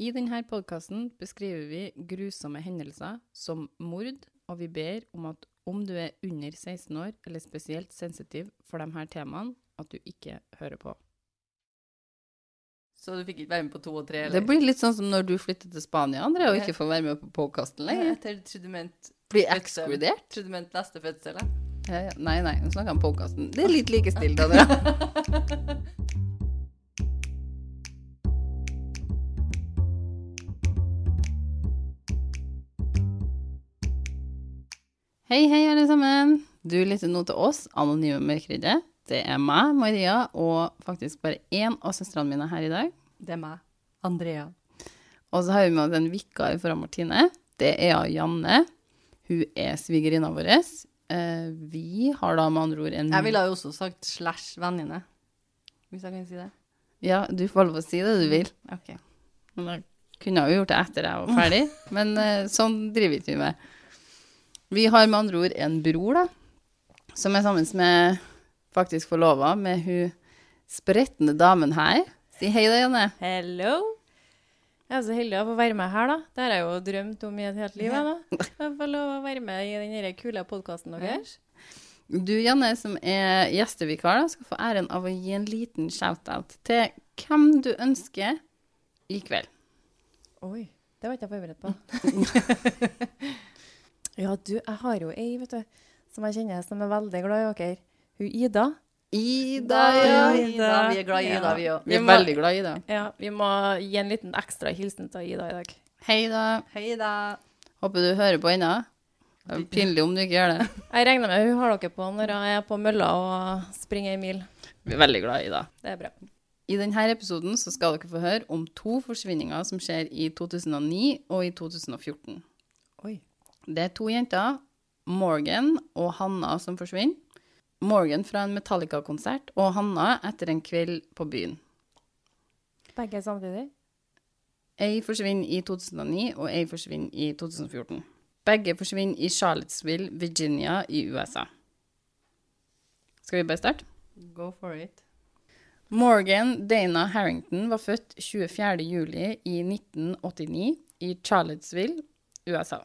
I denne podkasten beskriver vi grusomme hendelser som mord, og vi ber om at om du er under 16 år eller spesielt sensitiv for de her temaene, at du ikke hører på. Så du fikk ikke være med på to og tre? Det blir litt sånn som når du flytter til Spania, André, og ikke får være med på podkasten lenger. Trodde Blir ekskludert. Trodde du mente neste fødsel. Ja, ja. Nei, nei, nå snakker jeg om podkasten. Det er litt likestilt, André. Hei, hei, alle sammen. Du lytter nå til oss, Anonyme Mørkeredde. Det er meg, Maria, og faktisk bare én av søstrene mine her i dag. Det er meg. Andrea. Og så har vi med oss en vikar fra Martine. Det er ja, Janne. Hun er svigerinna vår. Eh, vi har da med andre ord en Jeg ville jo også sagt slash venninne. Hvis jeg kan si det. Ja, du får lov å si det du vil. Ok. Men da kunne jeg jo gjort det etter jeg var ferdig, men eh, sånn driver ikke vi med. Vi har med andre ord en bror, da, som er sammen med faktisk forlova med hun spretne damen her. Si hei da, Janne. Hello! Jeg er så heldig å få være med her, da. Det har jeg jo drømt om i et helt liv. da. Jeg får lov å være med i den kule podkasten deres. Du, Janne, som er gjestevikar, da, skal få æren av å gi en liten shout-out til hvem du ønsker i kveld. Oi, det var ikke jeg forberedt på. ja, du, jeg har jo ei, vet du, som jeg kjenner som er veldig glad i dere. Hun Ida. Ida, ja. Ida, vi er glad i Ida, vi òg. Vi er må- veldig glad i Ida. Ja, vi må gi en liten ekstra hilsen til Ida i dag. Hei da. Hei da. Håper du hører på ennå. Pinlig om du ikke gjør det. Jeg regner med hun har dere på når jeg er på mølla og springer ei mil. Vi er veldig glad i Ida. Det er bra. I denne episoden så skal dere få høre om to forsvinninger som skjer i 2009 og i 2014. Oi. Det er to jenter, Morgan og Hanna, som forsvinner. Morgan fra en Metallica-konsert og Hanna etter en kveld på byen. Begge samtidig? Ei forsvinner i 2009, og ei forsvinner i 2014. Begge forsvinner i Charlottesville, Virginia i USA. Skal vi bare starte? Go for it. Morgan Dana Harrington var født 24. juli i 1989 i Charlottesville, USA.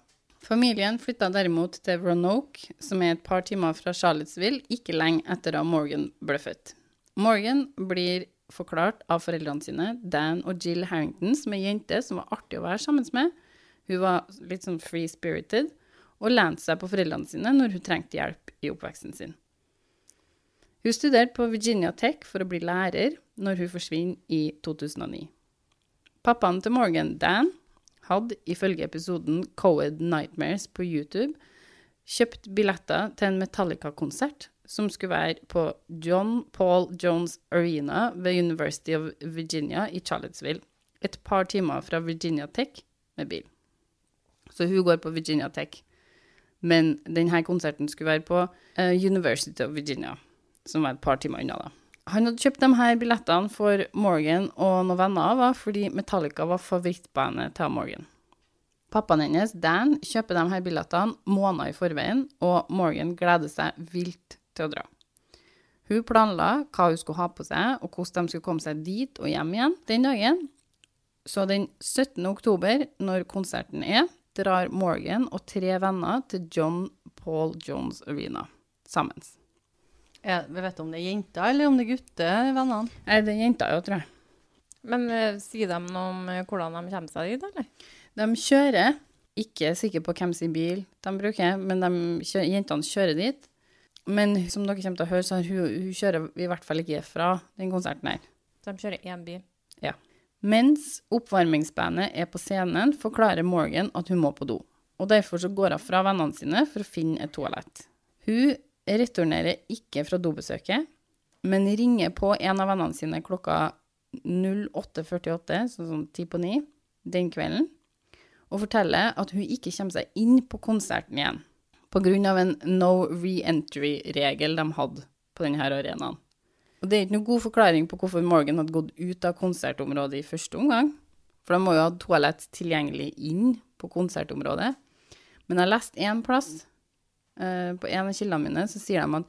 Familien flytta derimot til Roanoke, som er et par timer fra Charlottesville, ikke lenge etter da Morgan ble født. Morgan blir forklart av foreldrene sine, Dan og Jill Harrington, som er jente som var artig å være sammen med. Hun var litt sånn free-spirited, og lente seg på foreldrene sine når hun trengte hjelp i oppveksten sin. Hun studerte på Virginia Tech for å bli lærer når hun forsvinner i 2009. Pappaen til Morgan, Dan, hadde ifølge episoden Coed Nightmares på YouTube kjøpt billetter til en Metallica-konsert som skulle være på John Paul Jones Arena ved University of Virginia i Charlottesville, et par timer fra Virginia Tech med bil. Så hun går på Virginia Tech, men denne konserten skulle være på eh, University of Virginia som var et par timer unna. da. Han hadde kjøpt de her billettene for Morgan og noen venner av henne, fordi Metallica var favorittbandet til Morgan. Pappaen hennes, Dan, kjøper de her billettene måneder i forveien, og Morgan gleder seg vilt til å dra. Hun planla hva hun skulle ha på seg, og hvordan de skulle komme seg dit og hjem igjen den dagen. Så den 17. oktober, når konserten er, drar Morgan og tre venner til John Paul Jones Arena sammen. Ja, vi vet om det er jenter eller om det er gutter, vennene. Nei, det er jenter, jo, tror jeg. Men uh, sier de noe om eh, hvordan de kommer seg dit, eller? De kjører, ikke sikker på hvem sin bil de bruker, men de kjører, jentene kjører dit. Men som dere kommer til å høre, så har hun, hun kjører i hvert fall ikke fra den konserten her. Så De kjører én bil. Ja. Mens oppvarmingsbandet er på scenen, forklarer Morgan at hun må på do. Og derfor så går hun fra vennene sine for å finne et toalett. Hun returnerer ikke fra dobesøket, men ringer på en av vennene sine klokka 08.48, sånn som ti på ni, den kvelden, og forteller at hun ikke kommer seg inn på konserten igjen, av en no re-entry-regel de hadde på denne arenaen. Og det er ikke noen god forklaring på hvorfor Morgan hadde gått ut av konsertområdet i første omgang, for de må jo ha toalett tilgjengelig inn på konsertområdet. Men jeg leste én plass, på en av kildene mine, så sier de at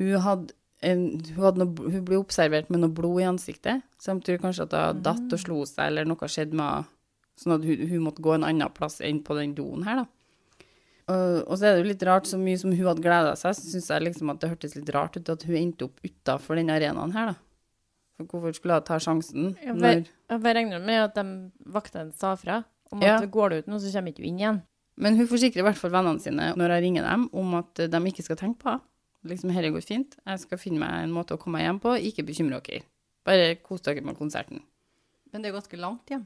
hun hadde hun, hadde noe, hun ble observert med noe blod i ansiktet, så de tror kanskje at hun datt og slo seg, eller noe skjedde med henne sånn at hun, hun måtte gå en annen plass enn på den doen her, da. Og, og så er det jo litt rart, så mye som hun hadde gleda seg, så syns jeg liksom at det hørtes litt rart ut at hun endte opp utafor den arenaen her, da. For hvorfor skulle hun ta sjansen? Ja, vel- Jeg bare regner med at de vaktene sa fra om Ja. at går du ut nå, så kommer ikke du inn igjen. Men hun forsikrer i hvert fall vennene sine når jeg ringer dem, om at de ikke skal tenke på henne. Liksom, dette går fint. Jeg skal finne meg en måte å komme meg hjem på. Ikke bekymre dere. Bare kos dere med konserten. Men det er ganske langt hjem.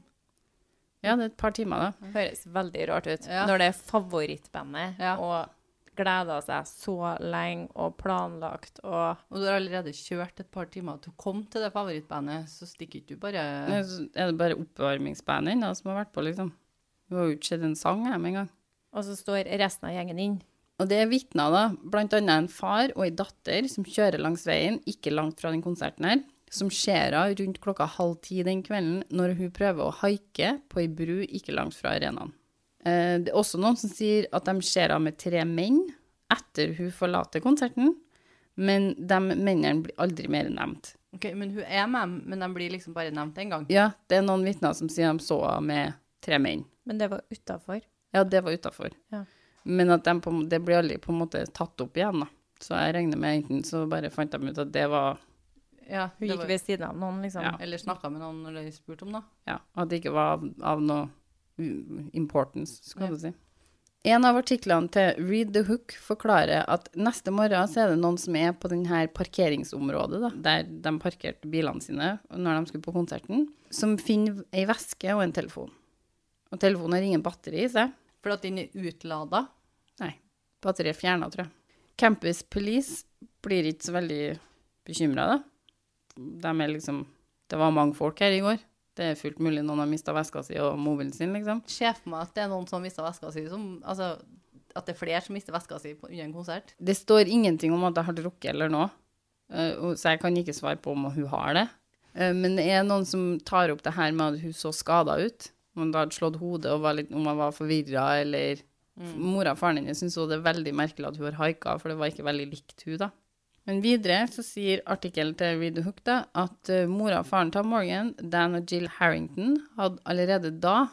Ja, det er et par timer, da. Høres veldig rart ut. Ja. Når det er favorittbandet, Ja. og gleda seg så lenge og planlagt og Og du har allerede kjørt et par timer til å komme til det favorittbandet, så stikker ikke du bare Nei, så Er det bare oppvarmingsbandet som har vært på, liksom? Du har jo ikke sett en sang jeg, med en gang. Og så står resten av gjengen inn. Og det er vitner, da, blant annet en far og ei datter som kjører langs veien, ikke langt fra den konserten her, som ser henne rundt klokka halv ti den kvelden når hun prøver å haike på ei bru ikke langt fra arenaen. Eh, Det er også noen som sier at de ser henne med tre menn etter hun forlater konserten, men de mennene blir aldri mer nevnt. Ok, men hun er med, men de blir liksom bare nevnt én gang. Ja, det er noen vitner som sier de så henne med tre menn. Men det var utafor. Ja, det var utafor. Ja. Men at de på, det blir aldri på en måte tatt opp igjen, da. Så jeg regner med enten så bare fant de ut at det var Ja, Hun gikk var- ved siden av noen, liksom. Ja. Eller snakka med noen de spurte om det. Ja, at det ikke var av, av noe importance, skal Ja. du si. En av artiklene til Read the Hook forklarer at neste morgen så er det noen som er på denne parkeringsområdet, da, der de parkerte bilene sine når de skulle på konserten, som finner ei veske og en telefon. Og telefonen har ingen batteri i seg. For at den er utlada. Nei, batteriet er fjerna, tror jeg. Campus Police blir ikke så veldig bekymra, da. De er liksom Det var mange folk her i går. Det er fullt mulig noen har mista veska si og mobilen sin, liksom. Se for meg at det er noen som har mista veska si som Altså at det er flere som mister veska si på- under en konsert. Det står ingenting om at jeg har drukket eller noe, eh, så jeg kan ikke svare på om hun har det. Eh, Men det er noen som tar opp det her med at hun så skada ut. Om hun hadde slått hodet og var litt, om hun var forvirra, eller Mora og faren hennes syntes det er veldig merkelig at hun har haika, for det var ikke veldig likt hun da. Men videre så sier artikkelen til the Hook da, at eh, mora og faren til Morgan, Dan og Jill Harrington, hadde allerede da,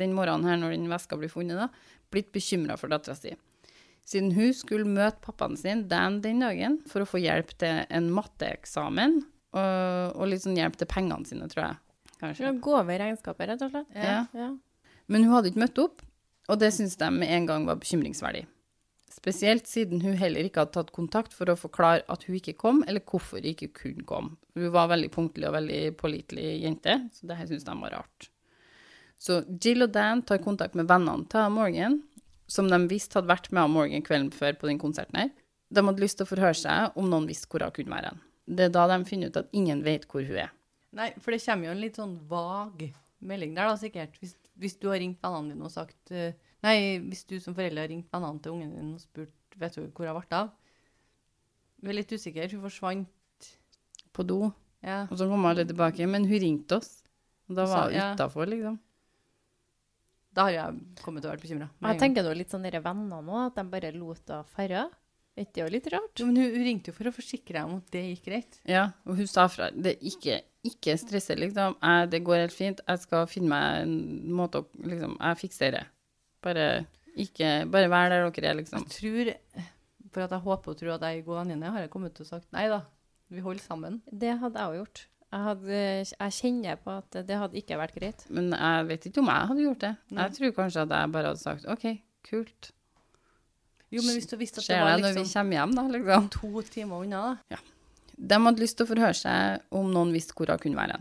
den morgenen her når den veska blir funnet da, blitt bekymra for dattera si. Siden hun skulle møte pappaen sin, Dan, den dagen, for å få hjelp til en matteeksamen, og, og litt sånn hjelp til pengene sine, tror jeg. Kanskje. gå over regnskapet, rett og slett. Ja. ja. Men hun hadde ikke møtt opp, og det syntes de med en gang var bekymringsverdig. Spesielt siden hun heller ikke hadde tatt kontakt for å forklare at hun ikke kom, eller hvorfor hun ikke kunne komme. Hun var veldig punktlig og veldig pålitelig jente, så det her syntes de var rart. Så Jill og Dan tar kontakt med vennene til Morgan, som de visste hadde vært med Morgan kvelden før på den konserten her. De hadde lyst til å forhøre seg om noen visste hvor hun kunne være. Det er da de finner ut at ingen vet hvor hun er. Nei, for det kommer jo en litt sånn vag melding der, da, sikkert. Hvis, hvis du har ringt vennene dine og sagt eh, Nei, hvis du som forelder har ringt vennene til ungen din og spurt vet du hvor hun ble av. Vi er litt usikre. Hun forsvant. På do, Ja. og så kom alle tilbake, men hun ringte oss. Og da var hun ja. utafor, liksom. Da har jeg kommet til å være bekymra. Jeg tenker nå litt sånn dere vennene nå, at de bare lot henne ferde. Er det jo litt rart? Jo, men hun, hun ringte jo for å forsikre deg om at det gikk greit. Ja, og hun sa fra. Det er ikke, ikke stresse, liksom. Jeg, det går helt fint. Jeg skal finne meg en måte å Liksom, jeg fikser det. Bare ikke Bare vær der dere er, liksom. Jeg tror, for at jeg håper og tror at jeg er god venninne, har jeg kommet til å sagt nei da. Vi holder sammen. Det hadde jeg jo gjort. Jeg, hadde, jeg kjenner på at det hadde ikke vært greit. Men jeg vet ikke om jeg hadde gjort det. Nei. Jeg tror kanskje at jeg bare hadde sagt OK, kult. Jo, men hvis du visste at det var det når vi liksom kommer hjem, da, liksom? to timer unna, da. De hadde lyst til å forhøre seg om noen visste hvor hun kunne være.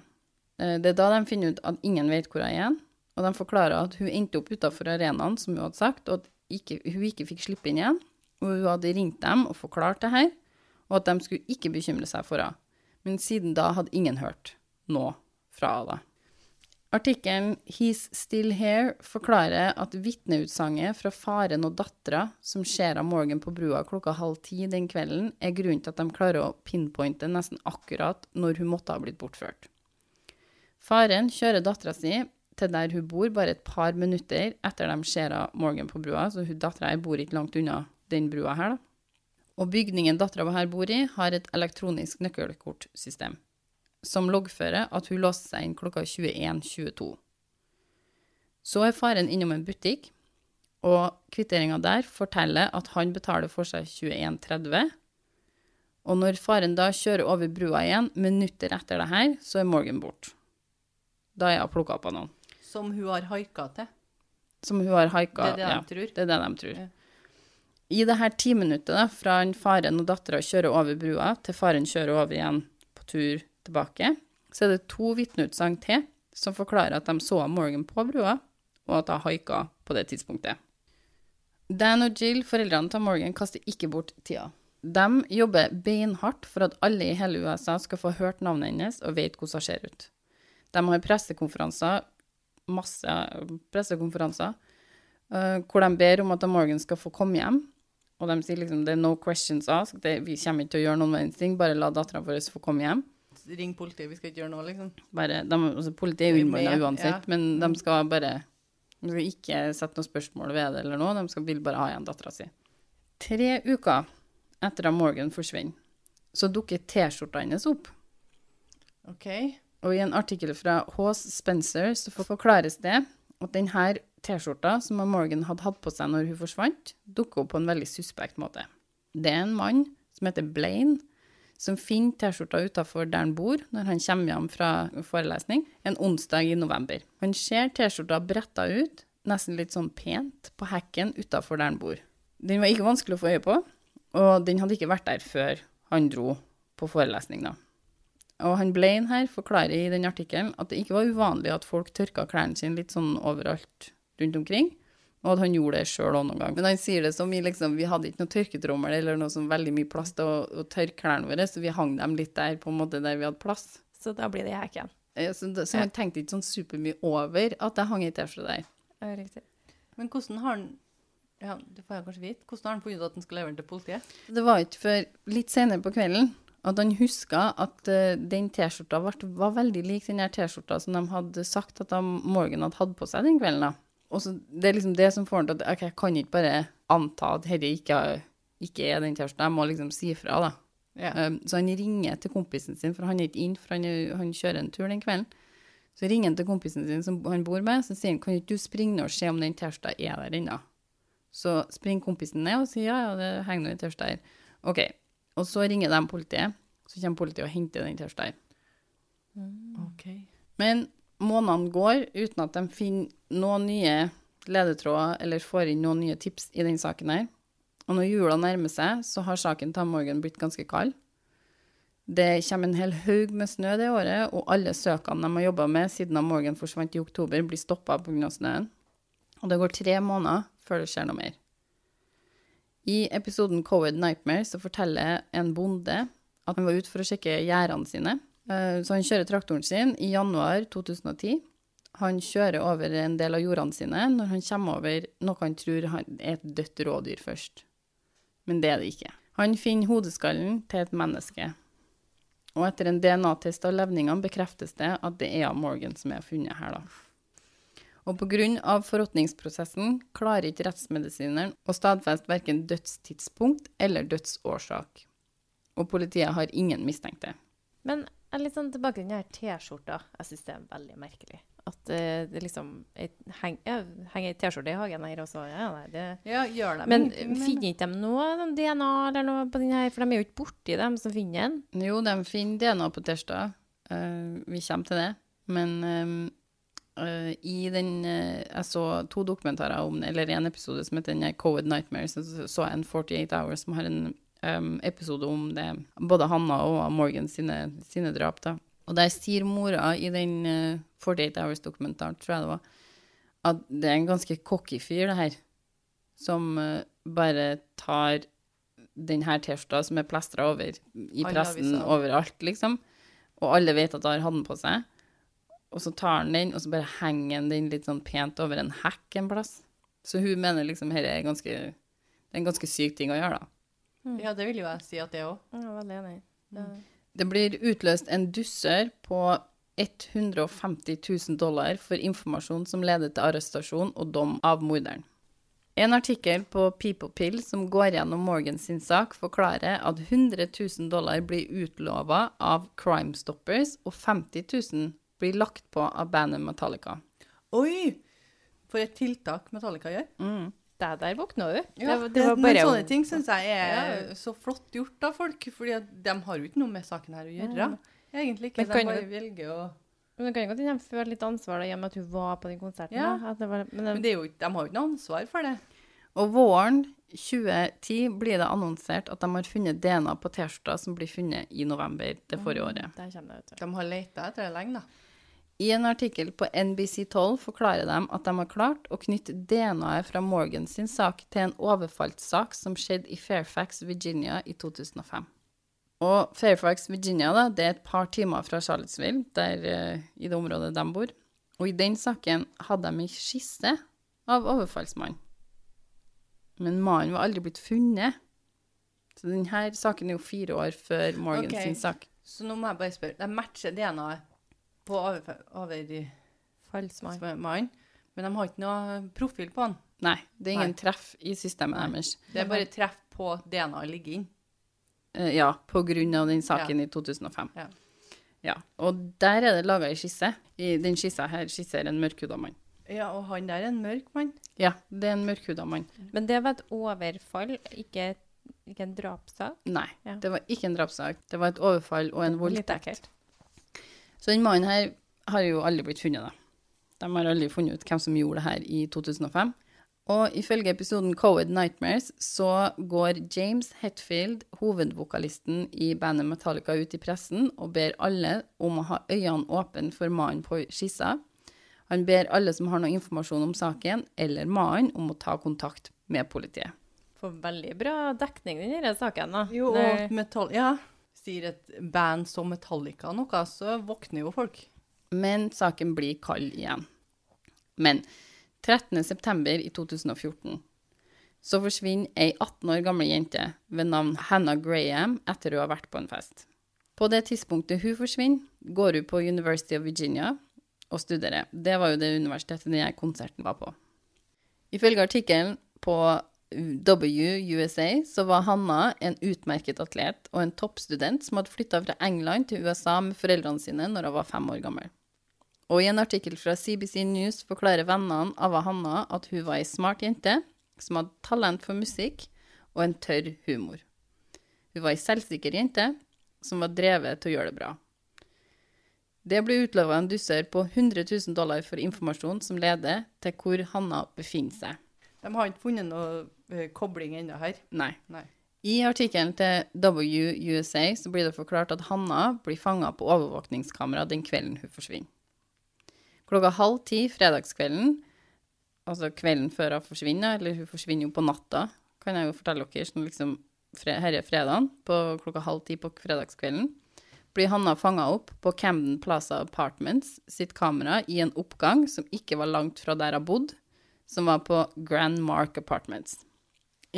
Eh, Det er da de finner ut at ingen vet hvor hun er igjen, og de forklarer at hun endte opp utafor arenaen, som hun hadde sagt, og at ikke, hun ikke fikk slippe inn igjen. Og hun hadde ringt dem og forklart det her, og at de skulle ikke bekymre seg for henne. Men siden da hadde ingen hørt noe fra henne. Artikkelen 'He's Still Here' forklarer at vitneutsagnet fra faren og dattera som ser av Morgan på brua klokka halv ti den kvelden, er grunnen til at de klarer å pinpointe nesten akkurat når hun måtte ha blitt bortført. Faren kjører dattera si til der hun bor, bare et par minutter etter de ser av Morgan på brua, så hun dattera bor ikke langt unna den brua her, da. Og bygningen dattera her bor i, har et elektronisk nøkkelkortsystem som loggfører at hun låste seg inn klokka 21.22. Så er faren innom en butikk, og kvitteringa der forteller at han betaler for seg 21,30. Og når faren da kjører over brua igjen, minutter etter det her, så er Morgan borte. Da er hun plukka opp av noen. Som hun har haika til. Som hun har Det haika. er det ja, de tror. det er det de tror. Ja. I det her timinuttet da, fra faren og dattera kjører over brua, til faren kjører over igjen på tur tilbake, så er det to vitneutsagn til som forklarer at de så Morgan på brua, og at hun haika på det tidspunktet. Dan og Jill, foreldrene til Morgan, kaster ikke bort tida. De jobber beinhardt for at alle i hele USA skal få hørt navnet hennes og vet hvordan hun ser ut. De har pressekonferanser, masse pressekonferanser, eh, hvor de ber om at Morgan skal få komme hjem. Og de sier liksom det er no questions asked, vi kommer ikke til å gjøre noen verdens ting, bare la dattera vår få komme hjem. Ring politiet, vi skal ikke gjøre noe, liksom. Bare, de, altså, politiet er jo er uansett, ja. men de skal bare De skal ikke sette noe spørsmål ved det eller noe, de skal, vil bare ha igjen dattera si. Tre uker etter at Morgan forsvinner, så dukker T-skjorta hennes opp. OK. Og i en artikkel fra Haas Spencer så forklares det at denne T-skjorta som Morgan hadde hatt på seg når hun forsvant, dukker opp på en veldig suspekt måte. Det er en mann som heter Blaine, som finner T-skjorta utafor der han bor, når han kommer hjem fra forelesning, en onsdag i november. Han ser T-skjorta bretta ut, nesten litt sånn pent, på hekken utafor der han bor. Den var ikke vanskelig å få øye på, og den hadde ikke vært der før han dro på forelesning, da. Og han Blaine her forklarer i den artikkelen at det ikke var uvanlig at folk tørka klærne sine litt sånn overalt rundt omkring, og at han gjorde det sjøl òg noen gang. Men han sier det som i liksom Vi hadde ikke noe tørketrommel eller noe sånn veldig mye plass til å, å tørke klærne våre, så vi hang dem litt der på en måte der vi hadde plass. Så da blir det hekken. Eh, Så, det- så han tenkte ikke sånn supermye over at jeg hang ei T-skjorte der. Ja, riktig. Men hvordan har han Ja, det får jeg kanskje vite. Hvordan har han funnet ut at han skal levere den til politiet? Det var ikke før litt senere på kvelden at han huska at uh, den T-skjorta var veldig lik den T-skjorta som de hadde sagt at Morgan hadde hatt på seg den kvelden. da. Og så Det er liksom det som får han til at okay, jeg kan ikke bare anta at dette ikke, ikke er den T-skjorta, jeg må liksom si fra, da. Yeah. Um, så han ringer til kompisen sin, for han er ikke inn, for han, han kjører en tur den kvelden. Så ringer han til kompisen sin som han bor med, så sier han, kan ikke du springe og se om den T-skjorta er der ennå? Så springer kompisen ned og sier, ja, ja, det henger noe i T-skjorta her. Ok, og så ringer de politiet, så kommer politiet og henter den T-skjorta Mm. Okay. Men månedene går uten at de finner noen nye ledetråder eller får inn noen nye tips i den saken her. Og når jula nærmer seg, så har saken til Morgan blitt ganske kald. Det kommer en hel haug med snø det året, og alle søkene de har jobba med siden Morgan forsvant i oktober, blir stoppa pga. snøen. Og det går tre måneder før det skjer noe mer. I episoden Covid Nightmare så forteller en bonde at han var ute for å sjekke gjerdene sine. Eh, Så han kjører traktoren sin i januar 2010. Han kjører over en del av jordene sine når han kommer over noe han tror er et dødt rådyr først. Men det er det ikke. Han finner hodeskallen til et menneske. Og etter en DNA-test av levningene bekreftes det at det er Morgan som er funnet her, da. Og pga. forråtningsprosessen klarer ikke rettsmedisineren å stadfeste verken dødstidspunkt eller dødsårsak. Og politiet har ingen mistenkte. Men jeg er litt sånn tilbake til den her T-skjorta. Jeg syns det er veldig merkelig. At uh, det liksom heng, henger ei T-skjorte i hagen her også. Ja, nei, det. Ja, gjør det. Men finner ikke de noe sånn DNA eller noe på den her? For de er jo ikke borti dem som finner den. Jo, de finner DNA på tirsdag. Uh, vi kommer til det. Men eh, uh, i den eh, Jeg så to dokumentarer om det, eller en episode som heter Covid Nightmares. Så så jeg en 48 Hours som har en em, episode om det. Både Hanna og Morgan sine, sine drap. da. Og der sier mora i den uh, 48 Hours-dokumentaren, tror jeg det var, at det er en ganske cocky fyr, det her. Som uh, bare tar den her T-skjorta som er plastra over i pressen overalt, liksom. Og alle vet at han har den på seg. Og så tar han den, og så bare henger han den litt sånn pent over en hekk en plass. Så hun mener liksom her er ganske Det er en ganske syk ting å gjøre, da. Ja, det vil jo jeg si at det òg. Jeg er veldig enig. Det, Det blir utløst en dusser på 150 000 dollar for informasjon som leder til arrestasjon og dom av morderen. En artikkel på People Pill som går gjennom Morgan sin sak, forklarer at 100 000 dollar blir utlova av Crime Stoppers, og 50 000 blir lagt på av bandet Metallica. Oi! for et tiltak Metallica gjør. Mm. Der, der våkna du. Ja, det, det, men sånne ting syns jeg er Ja. så flott gjort av folk, fordi de har jo ikke noe med saken her å gjøre. Egentlig ikke. Men De bare velger å Men det kan jo godt hende de føler litt ansvar da, i og med at hun var på den konserten. Ja. da, At det var, men, Men det er jo, de har jo ikke noe ansvar for det. Og våren 2010 blir det annonsert at de har funnet DNA på T-skjorta som blir funnet i november det forrige året. Mm, vet du. De har leita etter det lenge, da. I en artikkel på NBC12 forklarer de at de har klart å knytte DNA-et fra Morgan sin sak til en overfallssak som skjedde i Fairfax, Virginia i 2005. Og Fairfax, Virginia, da, det er et par timer fra Charlottesville, der, eh, i det området de bor. Og i den saken hadde de en skisse av overfallsmannen. Men mannen var aldri blitt funnet. Så denne saken er jo fire år før Morgan okay. sin sak. Så nå må jeg bare spørre. De matcher DNA-et på overfallsmannen, men de har ikke noe profil på han. Nei, det er ingen Nei. treff i systemet Nei. deres. Det er bare treff på DNA-et ligger inn. Eh, ja, på grunn av den saken i 2005. Ja. Ja, og der er det laga ei skisse. I den skissa her skisserer en mørkhuda mann. Ja, og han der er en mørk mann. Ja, det er en mørkhuda mann. Men det var et overfall, ikke, ikke en drapssak. Nei, Ja. det var ikke en drapssak. Det var et overfall og en voldtekt. Så den mannen her har jo aldri blitt funnet, da. De har aldri funnet ut hvem som gjorde det her i 2005. Og ifølge episoden COVID Nightmares så går James Hetfield, hovedvokalisten i bandet Metallica, ut i pressen og ber alle om å ha øynene åpne for mannen på skissa. Han ber alle som har noe informasjon om saken, eller mannen, om å ta kontakt med politiet. For veldig bra dekning, den denne saken, da. Jo, og metall... Ja, sier et band som Metallica noe, så våkner jo folk. Men saken blir kald igjen. Men 13. september i 2014 så forsvinner ei 18 år gamle jente ved navn Hannah Graham etter hun har vært på en fest. På det tidspunktet hun forsvinner, går hun på University of Virginia og studerer. Det var jo det universitetet den konserten var på. Ifølge artikkelen på WUSA så var Hanna en utmerket atlet og en toppstudent som hadde flytta fra England til USA med foreldrene sine når hun var fem år gammel. Og i en artikkel fra CBC News forklarer vennene av Hanna at hun var ei smart jente som hadde talent for musikk og en tørr humor. Hun var ei selvsikker jente som var drevet til å gjøre det bra. Det ble utlova en dusør på 100 000 dollar for informasjon som leder til hvor Hanna befinner seg. De har ikke funnet noe kobling ennå her. Nei. Nei. I artikkelen til WUSA så blir det forklart at Hanna blir fanga på overvåkningskamera den kvelden hun forsvinner. Klokka halv ti fredagskvelden, altså kvelden før hun forsvinner, eller hun forsvinner jo på natta, kan jeg jo fortelle dere, sånn liksom herre her er fredagen, på klokka halv ti på fredagskvelden, blir Hanna fanga opp på Camden Plaza Apartments sitt kamera i en oppgang som ikke var langt fra der hun bodde, som var på Grand Mark Apartments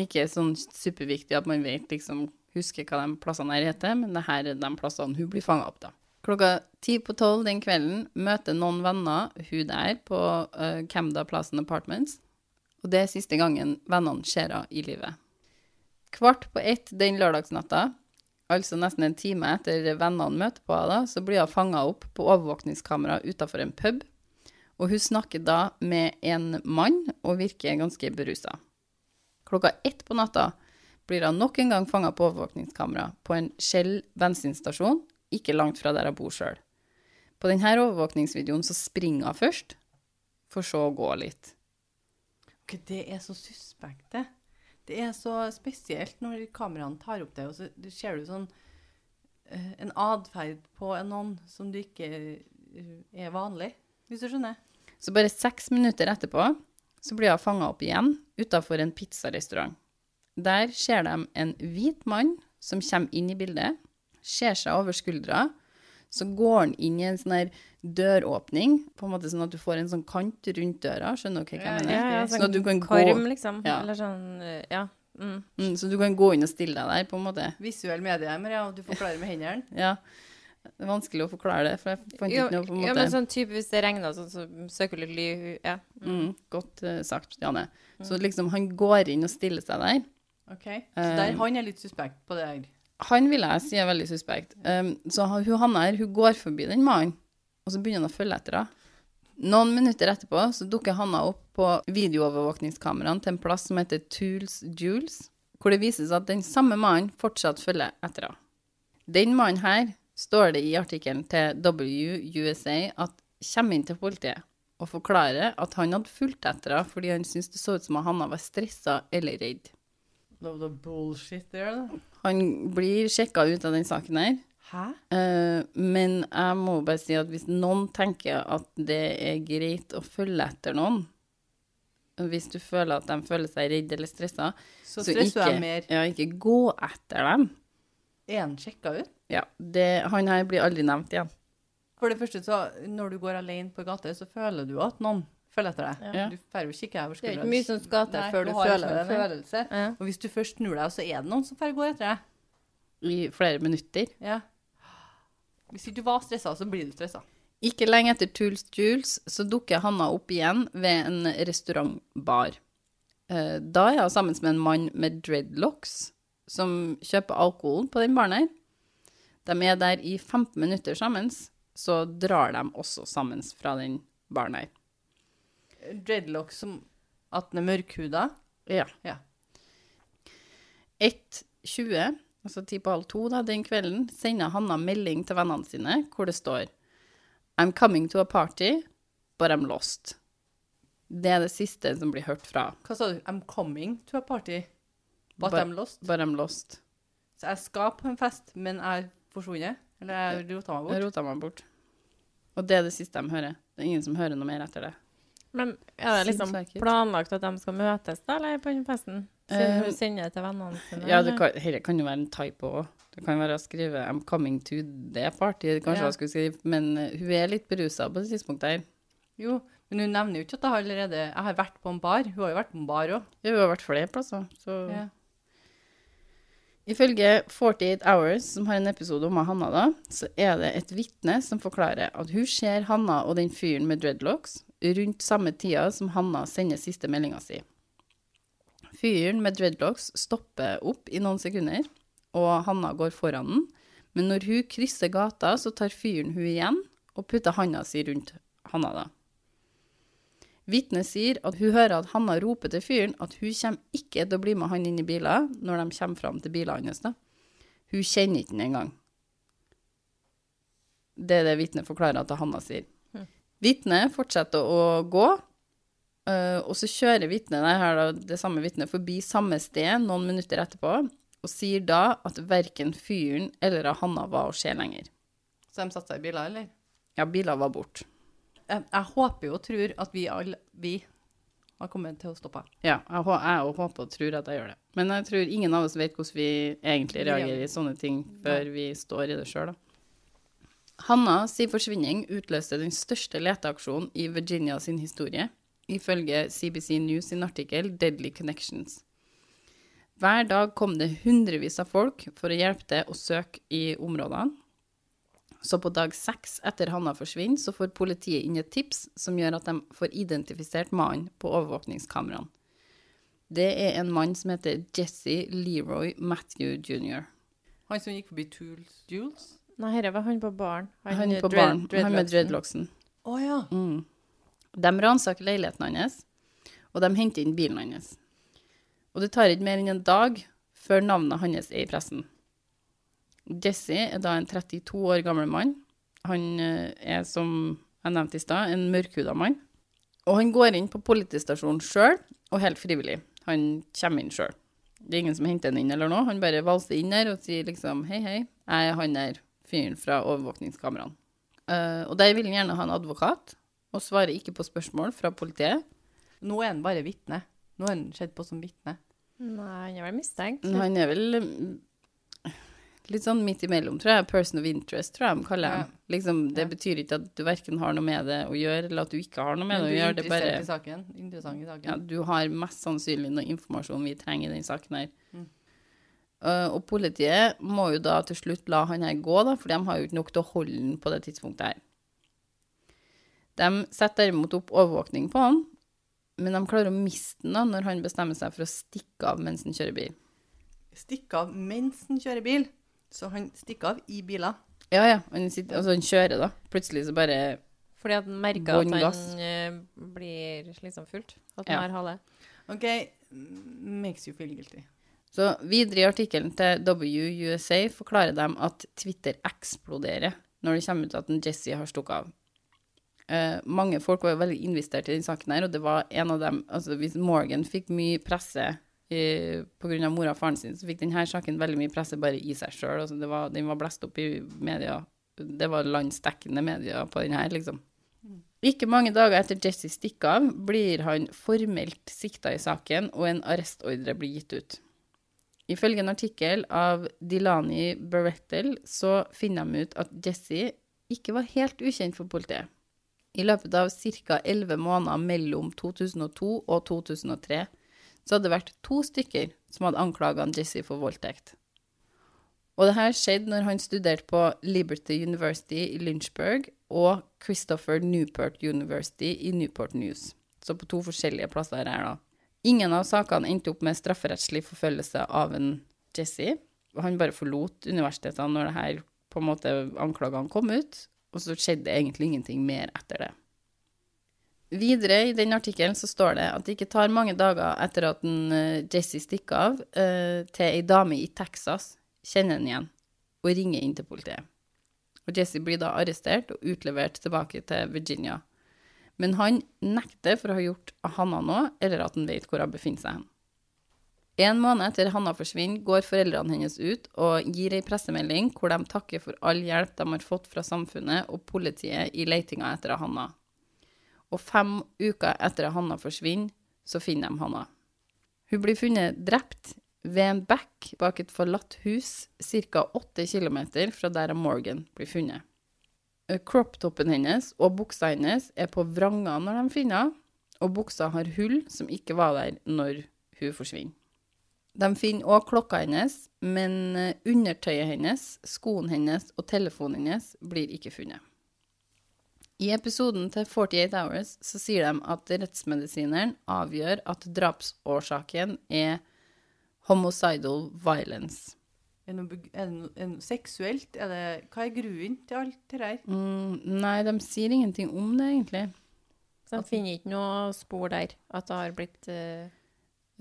ikke sånn superviktig at man vet liksom, husker hva de plassene her heter, men det her er de plassene hun blir fanga opp, da. Klokka ti på tolv den kvelden møter noen venner hun der på uh, Camda Plassen Apartments, og det er siste gangen vennene ser henne i livet. Kvart på ett den lørdagsnatta, altså nesten en time etter vennene møter på henne, så blir hun fanga opp på overvåkningskamera utafor en pub, og hun snakker da med en mann og virker ganske berusa. Klokka ett på natta blir hun nok en gang fanga på overvåkningskamera på en Shell bensinstasjon, ikke langt fra der hun bor sjøl. På denne overvåkningsvideoen så springer hun først, for så å gå litt. Okay, det er så suspekt, det. Det er så spesielt når kameraene tar opp det, og så ser du sånn eh, en atferd på en noen som du ikke eh, er vanlig, hvis du skjønner. Så bare seks minutter etterpå så blir hun fanga opp igjen utafor en pizzarestaurant. Der ser de en hvit mann som kommer inn i bildet, ser seg over skuldra. Så går han inn i en sånn her døråpning, på en måte sånn at du får en sånn kant rundt døra. Skjønner du hva jeg mener? Ja, ja, Sånn at du kan gå karm, liksom. Ja. Eller sånn, eh, ja. Mm. mm, Så du kan gå inn og stille deg der, på en måte. Visuell medie, Maria, og du forklarer med hendene. Ja. Det er vanskelig å forklare det, for jeg fant ikke noe på en måte. ja, men sånn type hvis det regner, sånn så søker ly... Ja. mm, Godt uh, sagt, Janne. Så liksom han går inn og stiller seg der. Ok, Så der, um, han er litt suspekt på det her. Han vil jeg si er veldig suspekt. Um, så han- hun Hanna her, hun går forbi den mannen, og så begynner han å følge etter henne. Noen minutter etterpå så dukker Hanna opp på videoovervåkningskameraene til en plass som heter Tools Jules, hvor det vises at den samme mannen fortsatt følger etter henne. Den mannen her står det i artikkelen til WUSA at kommer inn til politiet og forklarer at han hadde fulgt etter henne fordi han syntes det så ut som at Hanna var stressa eller redd. Love the bullshit there, da. Han blir sjekka ut av den saken her. Hæ? Uh, men jeg må bare si at hvis noen tenker at det er greit å følge etter noen, hvis du føler at de føler seg redd eller stressa, Så så ikke, mer. ja, ikke gå etter dem. Er han sjekka ut? Ja, det, han her blir aldri nevnt igjen. For det første, så når du går alene på gata, så føler du at noen følger etter deg. Ja. Du får jo kikke over Det er ikke mye som skal til før du du føler det. følelse. Ja. Og hvis du først snur deg, så er det noen som får gå etter deg. I flere minutter. Ja. Hvis ikke du var stressa, så blir du stressa. Ikke lenge etter Tools Jules så dukker Hanna opp igjen ved en restaurantbar. Eh, Da er hun sammen med en mann med dreadlocks som kjøper alkohol på den baren her. De er der i 15 minutter sammen, så drar de også sammen fra den baren her. Dreadlock som at den er mørkhuda. Ja. Ja. 1.20, altså ti på halv to da, den kvelden, sender Hanna melding til vennene sine hvor det står I'm coming to a party, but I'm lost. Det er det siste som blir hørt fra. Hva sa du? I'm coming to a party, but But- I'm lost. But I'm lost. Så jeg skal på en fest, men jeg forsvunnet. Eller rota meg Jeg bort. rota meg bort. Og det er det siste de hører. Det er ingen som hører noe mer etter det. Men er det liksom planlagt at de skal møtes da, eller på den festen? Siden Eh, hun sender det til vennene sine? Ja, det kan, dette kan jo være en typo òg. Det kan være å skrive 'I'm coming to the party', kanskje Ja. hun skulle skrive, men eh, hun er litt berusa på det tidspunktet her. Jo, men hun nevner jo ikke at jeg har allerede Jeg har vært på en bar. Hun har jo vært på en bar òg. Ja, hun har vært flere plasser, så Ja. Ifølge 48 Hours, som har en episode om Hanna, da, så er det et vitne som forklarer at hun ser Hanna og den fyren med dreadlocks rundt samme tida som Hanna sender siste meldinga si. Fyren med dreadlocks stopper opp i noen sekunder, og Hanna går foran den. Men når hun krysser gata, så tar fyren hun igjen og putter handa si rundt Hanna, da. Vitnet sier at hun hører at Hanna roper til fyren at hun kommer ikke til å bli med han inn i bilen når de kommer fram til bilen hans. da. Hun kjenner ikke den engang. Det er det vitnet forklarer til Hanna sier. Vitnet fortsetter å gå, øh, og så kjører vitnet det, her, det samme vitnet forbi samme sted noen minutter etterpå, og sier da at verken fyren eller Hanna var å se lenger. Så de satte seg i biler, eller? Ja, bilen var borte. Jeg, håper jo og tror at vi alle vi har kommet til å stoppe. Ja, jeg, jeg håper og tror at jeg gjør det. Men jeg tror ingen av oss vet hvordan vi egentlig reagerer i sånne ting før vi står i det sjøl, da. Hanna sin forsvinning utløste den største leteaksjonen i Virginia sin historie, ifølge CBC News sin artikkel 'Deadly Connections'. Hver dag kom det hundrevis av folk for å hjelpe til å søke i områdene. Så på dag seks etter Hanna forsvinner, så får politiet inn et tips som gjør at de får identifisert mannen på overvåkningskameraene. Det er en mann som heter Jesse Leroy Matthew jr. Han som gikk forbi Tools Jules. Nei, dette var han på baren. Han han, på baren, han med dreadlocksen. Å oh, ja. Mm. De ransaker leiligheten hans, og de henter inn bilen hans. Og det tar ikke mer enn en dag før navnet hans er i pressen. Jesse er da en 32 år gammel mann. Han eh, er, som jeg nevnte i stad, en mørkhuda mann. Og han går inn på politistasjonen sjøl, og helt frivillig. Han kommer inn sjøl. Det er ingen som henter han inn eller noe. Han bare valser inn der og sier liksom hei, hei, jeg er han der fyren fra overvåkningskameraene. Uh, og der vil han gjerne ha en advokat, og svarer ikke på spørsmål fra politiet. Nå er han bare vitne. Nå er han sett på som vitne. Nei, han er vel mistenkt. Han er vel litt sånn midt imellom, tror jeg. Person of interest, tror jeg de kaller Ja. Liksom, det Ja. betyr ikke at du verken har noe med det å gjøre, eller at du ikke har noe med det å gjøre. Det er bare i saken. Interessant i saken. ja, du har mest sannsynlig noe informasjon vi trenger i den saken her. Mm. Eh, og politiet må jo da til slutt la han her gå, da, for de har jo ikke nok til å holde han på det tidspunktet her. De setter derimot opp overvåkning på han, men de klarer å miste han da når han bestemmer seg for å stikke av mens han kjører bil. Stikke av mens han kjører bil. Så han stikker av i biler. Ja, ja. Han, sitter, altså, han kjører, da. Plutselig så bare Fordi at han merker at han gass. eh, blir liksom fullt. At Ja. han har hale. OK, makes you feel guilty. Så videre i artikkelen til WUSA forklarer de at Twitter eksploderer når det kommer ut at en Jesse har stukket av. Uh, mange folk var veldig investert i den saken her, og det var en av dem Altså hvis Morgan fikk mye presse pga. mora og faren sin, så fikk denne saken veldig mye presse bare i seg sjøl. Altså den var blåst opp i media. Det var landsdekkende media på den her, liksom. Ikke mange dager etter Jesse stikker av, blir han formelt sikta i saken, og en arrestordre blir gitt ut. Ifølge en artikkel av Dilani Berettel så finner de ut at Jesse ikke var helt ukjent for politiet. I løpet av ca. 11 måneder mellom 2002 og 2003 så hadde det vært to stykker som hadde anklaga Jesse for voldtekt. Og det her skjedde når han studerte på Liberty University i Lynchburg og Christopher Newport University i Newport News. Så på to forskjellige plasser her, da. Ingen av sakene endte opp med strafferettslig forfølgelse av en Jesse. Han bare forlot universitetene når det her på en måte anklagene kom ut, og så skjedde egentlig ingenting mer etter det. Videre i den artikkelen så står det at det ikke tar mange dager etter at en, eh, Jesse stikker av, uh, til ei dame i Texas kjenner han igjen og ringer inn til politiet. Og Jesse blir da arrestert og utlevert tilbake til Virginia. Men han nekter for å ha gjort Hanna noe, eller at han vet hvor hun befinner seg. En måned etter Hanna forsvinner, går foreldrene hennes ut og gir ei pressemelding hvor de takker for all hjelp de har fått fra samfunnet og politiet i letinga etter Hanna. Og fem uker etter at Hanna forsvinner, så finner de Hanna. Hun blir funnet drept ved en bekk bak et forlatt hus ca. 8 km fra der Morgan blir funnet. Crop-toppen hennes og buksa hennes er på vranga når de finner henne, og buksa har hull som ikke var der når hun forsvinner. De finner også klokka hennes, men eh, undertøyet hennes, skoene hennes og telefonen hennes blir ikke funnet. I episoden til 48 Hours så sier de at rettsmedisineren avgjør at drapsårsaken er homicidal violence. Er det noe, er det noe, er det noe seksuelt? Er det, hva er grunnen til alt det der? Mm, nei, de sier ingenting om det, egentlig. Så de finner ikke noe spor der at det har blitt uh,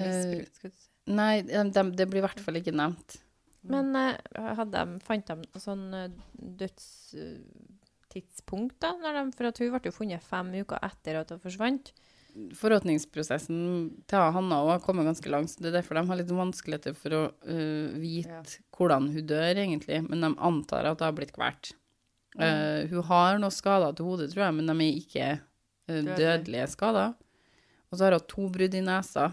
misbrukt. Uh. Nei, de, de, det blir i hvert fall ikke nevnt. Men uh, hadde de, fant de døds... sånn dødstidspunkt, da? Når de, for at hun ble jo funnet fem uker etter at hun forsvant. Forråtningsprosessen til Hanna også har kommet ganske langt, så det er derfor de har litt vanskeligheter for å uh, vite Ja. hvordan hun dør, egentlig. Men de antar at det har blitt kvalt. Eh, hun har noen skader til hodet, tror jeg, men de er ikke uh, Dødelige. dødelige skader. Og så har hun to brudd i nesa,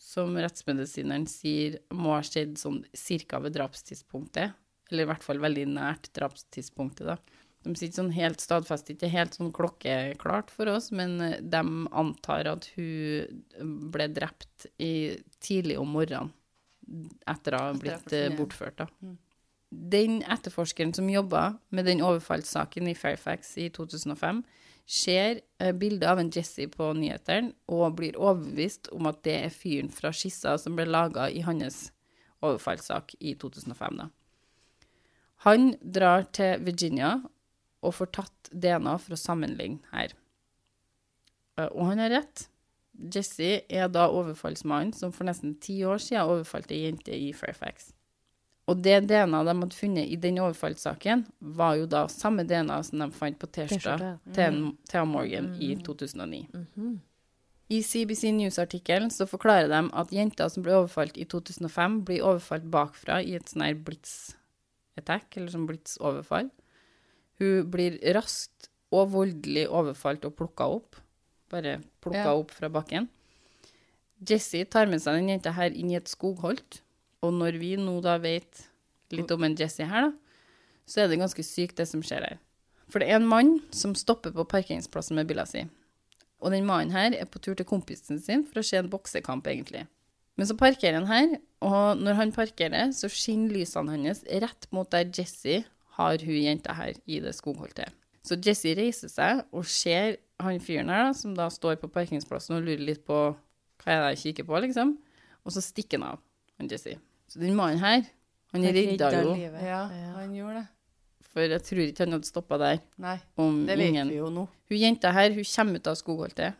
som rettsmedisineren sier må ha skjedd sånn cirka ved drapstidspunktet. Eller i hvert fall veldig nært drapstidspunktet, da. De sitter sånn helt stadfest, ikke helt sånn klokkeklart for oss, men eh, de antar at hun ble drept i, tidlig om morgenen etter å ha blitt eh, bortført. Da. Mm. Den etterforskeren som jobba med den overfallssaken i Fairfax i 2005, ser bildet bilde av en Jesse på nyhetene og blir overbevist om at det er fyren fra skissa som ble laga i hans overfallssak i 2005. Da. Han drar til Virginia og får tatt DNA for å sammenligne her. Eh, Og han har rett. Jesse er da overfallsmannen som for nesten ti år siden overfalt ei jente i Fairfax. Og det DNA de hadde funnet i den overfallssaken, var jo da samme DNA som de fant på T-skjorta T-skjorte, til Thea Morgan i 2009. I CBC News-artikkelen så forklarer de at jenta som ble overfalt i 2005, blir overfalt bakfra i et sånn her blitz-attack, eller sånn blitz-overfall. Hun blir raskt og voldelig overfalt og plukka opp. Bare plukka Ja. opp fra bakken. Jesse tar med seg den jenta her inn i et skogholt, og når vi nå da vet litt om en Jesse her, da, så er det ganske sykt det som skjer her. For det er en mann som stopper på parkeringsplassen med bilen sin. Og den mannen her er på tur til kompisen sin for å se en boksekamp, egentlig. Men så parkerer han her, og når han parkerer, så skinner lysene hans rett mot der Jesse har hun jenta her i det skogholtet. Så Jesse reiser seg og ser han fyren her, som da står på parkingsplassen og lurer litt på hva er det jeg kikker på, liksom. Og så stikker han av, han Jesse. Så den mannen her, han Han redda jo. Ja, Ja. han gjorde det. For jeg tror ikke han hadde stoppa der Nei, om det vet ingen vi jo nå. Hun jenta her hun kommer ut av skogholtet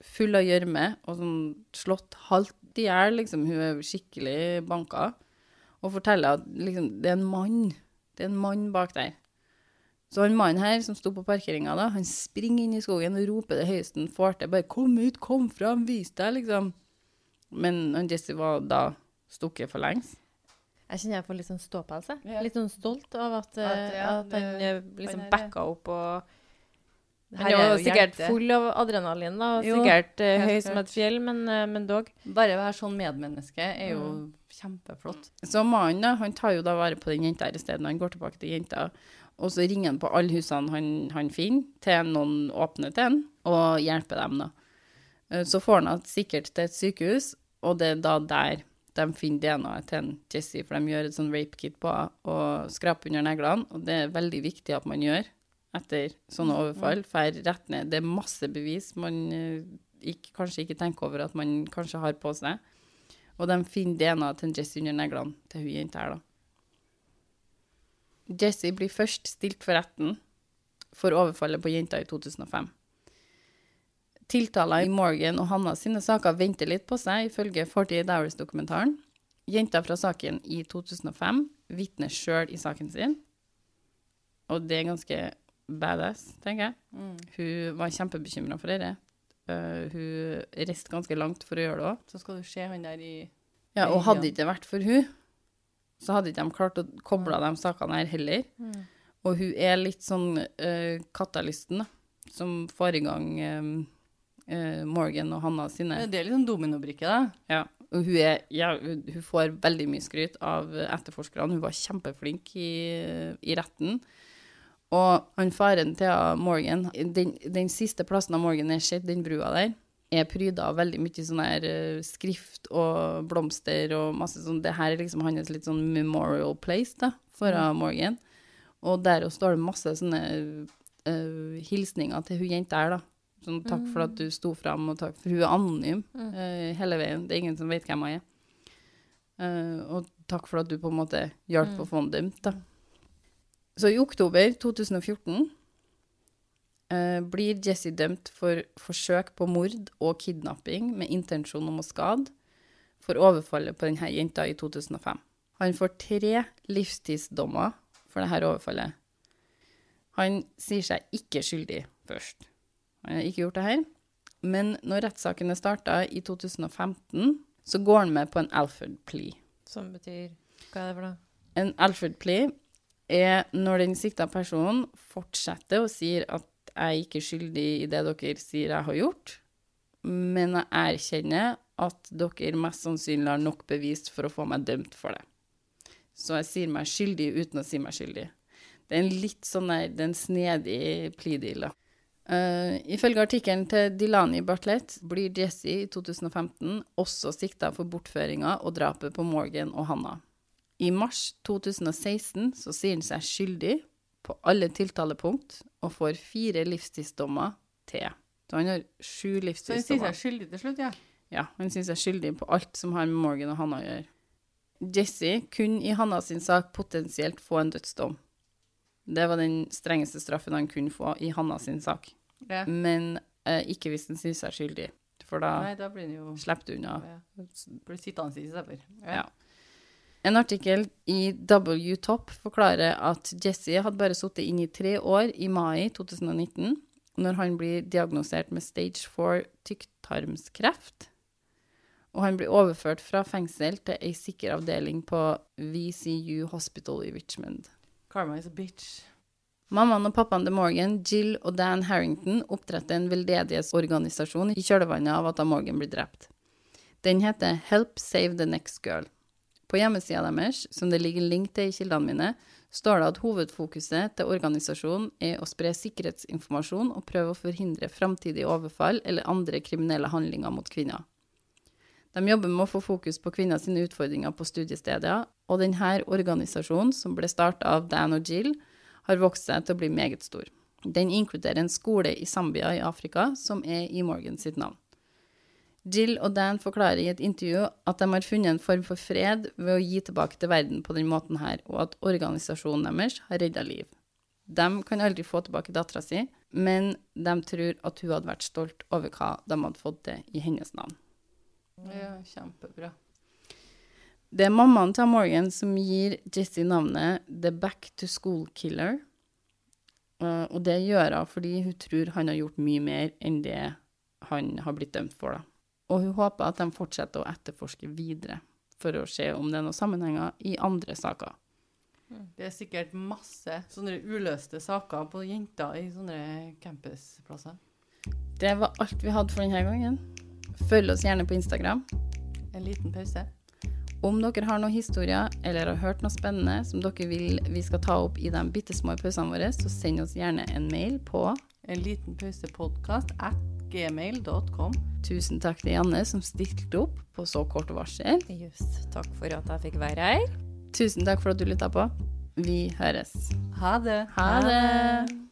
full av gjørme og sånn slått halvt i hjel. Liksom. Hun er skikkelig banka. Og forteller at liksom, det er en mann. Det er en mann bak der. Så han mannen her som sto på parkeringa, da, han springer inn i skogen og roper det høyeste han får til. Bare 'kom ut, kom fram, vis deg', liksom. Men han Jesse var da stukket for lengst. Jeg kjenner jeg får litt sånn ståpels. jeg. Ja. Litt sånn stolt av at, eh, At, ja, at han eh, liksom backa opp og Er er jo sikkert hjerte. full av adrenalin, da, og Jo, sikkert uh, høy som et fjell, men, uh, men dog. Bare å være sånn medmenneske er jo Mm. kjempeflott. Så mannen da, han tar jo da vare på den jenta her i stedet. Han går tilbake til jenta, og så ringer han på alle husene han, han finner, til noen åpner til han, og hjelper dem da. Eh, Så får han han sikkert til et sykehus, og det er da der de finner DNA-et til en Jesse, for de gjør et sånn rape kit på henne og skraper under neglene, og det er veldig viktig at man gjør etter sånne overfall, for rett ned. Det er masse bevis man eh, ikke, kanskje ikke tenker over at man kanskje har på seg. Og de finner DNA til Jesse under neglene til hun jenta her, da. Jesse blir først stilt for retten for overfallet på jenta i 2005. Tiltaler i Morgan og Hanna sine saker venter litt på seg, ifølge 48 Hours-dokumentaren. Jenta fra saken i 2005 vitner sjøl i saken sin, og det er ganske badass, tenker jeg. Mm. Hun var kjempebekymra for dette. Uh, hun reiste ganske langt for å gjøre det òg. Så skal du se han der i Ja, og hadde hadde ikke det vært for hun, så hadde ikke de klart å koble de sakene her heller. Og hun er litt sånn uh, katalysten, da, som får i gang um, uh, Morgan og Hanna sine. Det er litt sånn dominobrikke, da. Ja, og hun, er, ja, hun får veldig mye skryt av etterforskerne. Hun var kjempeflink i, i retten. Og han faren til Morgan, den, den siste plassen av Morgan er sett, den brua der, er pryda av veldig mye sånn her eh, skrift og blomster og masse sånn. Det her er liksom hans litt sånn memorial place da, for Mm. Morgan. Og der også står det masse sånne uh, hilsninger til hun jenta her, da. Sånn takk for at du sto fram, og takk for hun er anonym eh, hele veien. Det er ingen som vet hvem hun er. Uh, og takk for at du på en måte hjalp å få ham dømt, da. Så i oktober 2014 eh, blir Jesse dømt for forsøk på mord og kidnapping med intensjon om å skade for overfallet på denne jenta i 2005. Han får tre livstidsdommer for dette overfallet. Han sier seg ikke skyldig først. Han har ikke gjort det her. Men når rettssakene starta i 2015, så går han med på en Alfred plea. Som betyr Hva er det for noe? En Alfred plea er når den sikta personen fortsetter og sier at jeg er ikke skyldig i det dere sier jeg har gjort, men jeg erkjenner at dere mest sannsynlig har nok bevis for å få meg dømt for det. Så jeg sier meg skyldig uten å si meg skyldig. Det er en litt sånn der, det er en snedig plea deal, da. Uh, ifølge artikkelen til Dilani Bartlett blir Jesse i 2015 også sikta for bortføringa og drapet på Morgan og Hanna. I mars 2016 så sier han seg skyldig på alle tiltalepunkt og får fire livstidsdommer til. Så han har sju Så han sier seg skyldig til slutt, ja. Ja, han sier seg skyldig på alt som har med Morgan og Hanna å gjøre. Jesse kunne i Hanna sin sak potensielt få en dødsdom. Det var den strengeste straffen han kunne få i Hanna sin sak. ja. Men eh, ikke hvis han sier seg skyldig, for da Nei, da blir han jo slipper du unna. ja. Blir sittende i stedet. Ja. En artikkel i W Top forklarer at Jesse hadde bare sittet inne i tre år i mai 2019, når han blir diagnosert med stage 4 tykktarmskreft. Og han blir overført fra fengsel til ei sikker avdeling på VCU Hospital i Richmond. Karma is a bitch. Mammaen og pappaen til Morgan, Jill og Dan Harrington, oppdretter en veldedighetsorganisasjon i kjølvannet av at Morgan blir drept. Den heter Help Save the Next Girl. På hjemmesida deres, som det ligger link til i kildene mine, står det at hovedfokuset til organisasjonen er å spre sikkerhetsinformasjon og prøve å forhindre framtidige overfall eller andre kriminelle handlinger mot kvinner. De jobber med å få fokus på kvinners utfordringer på studiesteder, og denne organisasjonen, som ble starta av Dan og Jill, har vokst seg til å bli meget stor. Den inkluderer en skole i Zambia i Afrika, som er i Morgan sitt navn. Jill og Dan forklarer i et intervju at de har funnet en form for fred ved å gi tilbake til verden på den måten her, og at organisasjonen deres har redda liv. De kan aldri få tilbake dattera si, men de tror at hun hadde vært stolt over hva de hadde fått til i hennes navn. Ja, kjempebra. Det er mammaen til Morgan som gir Jesse navnet The Back to School Killer. Uh, og det gjør hun fordi hun tror han har gjort mye mer enn det han har blitt dømt for. Da. Og hun håper at de fortsetter å etterforske videre for å se om det er noen sammenhenger i andre saker. Det er sikkert masse sånne uløste saker på jenter i sånne campusplasser. Det var alt vi hadde for denne gangen. Følg oss gjerne på Instagram. En liten pause. Om dere har noen historier eller har hørt noe spennende som dere vil vi skal ta opp i de bitte små pausene våre, så send oss gjerne en mail på En liten pausepodkast at gmail.com. Tusen takk til Janne som stilte opp på så kort varsel. Just, takk for at jeg fikk være her. Tusen takk for at du lytta på. Vi høres. Ha det. Ha det!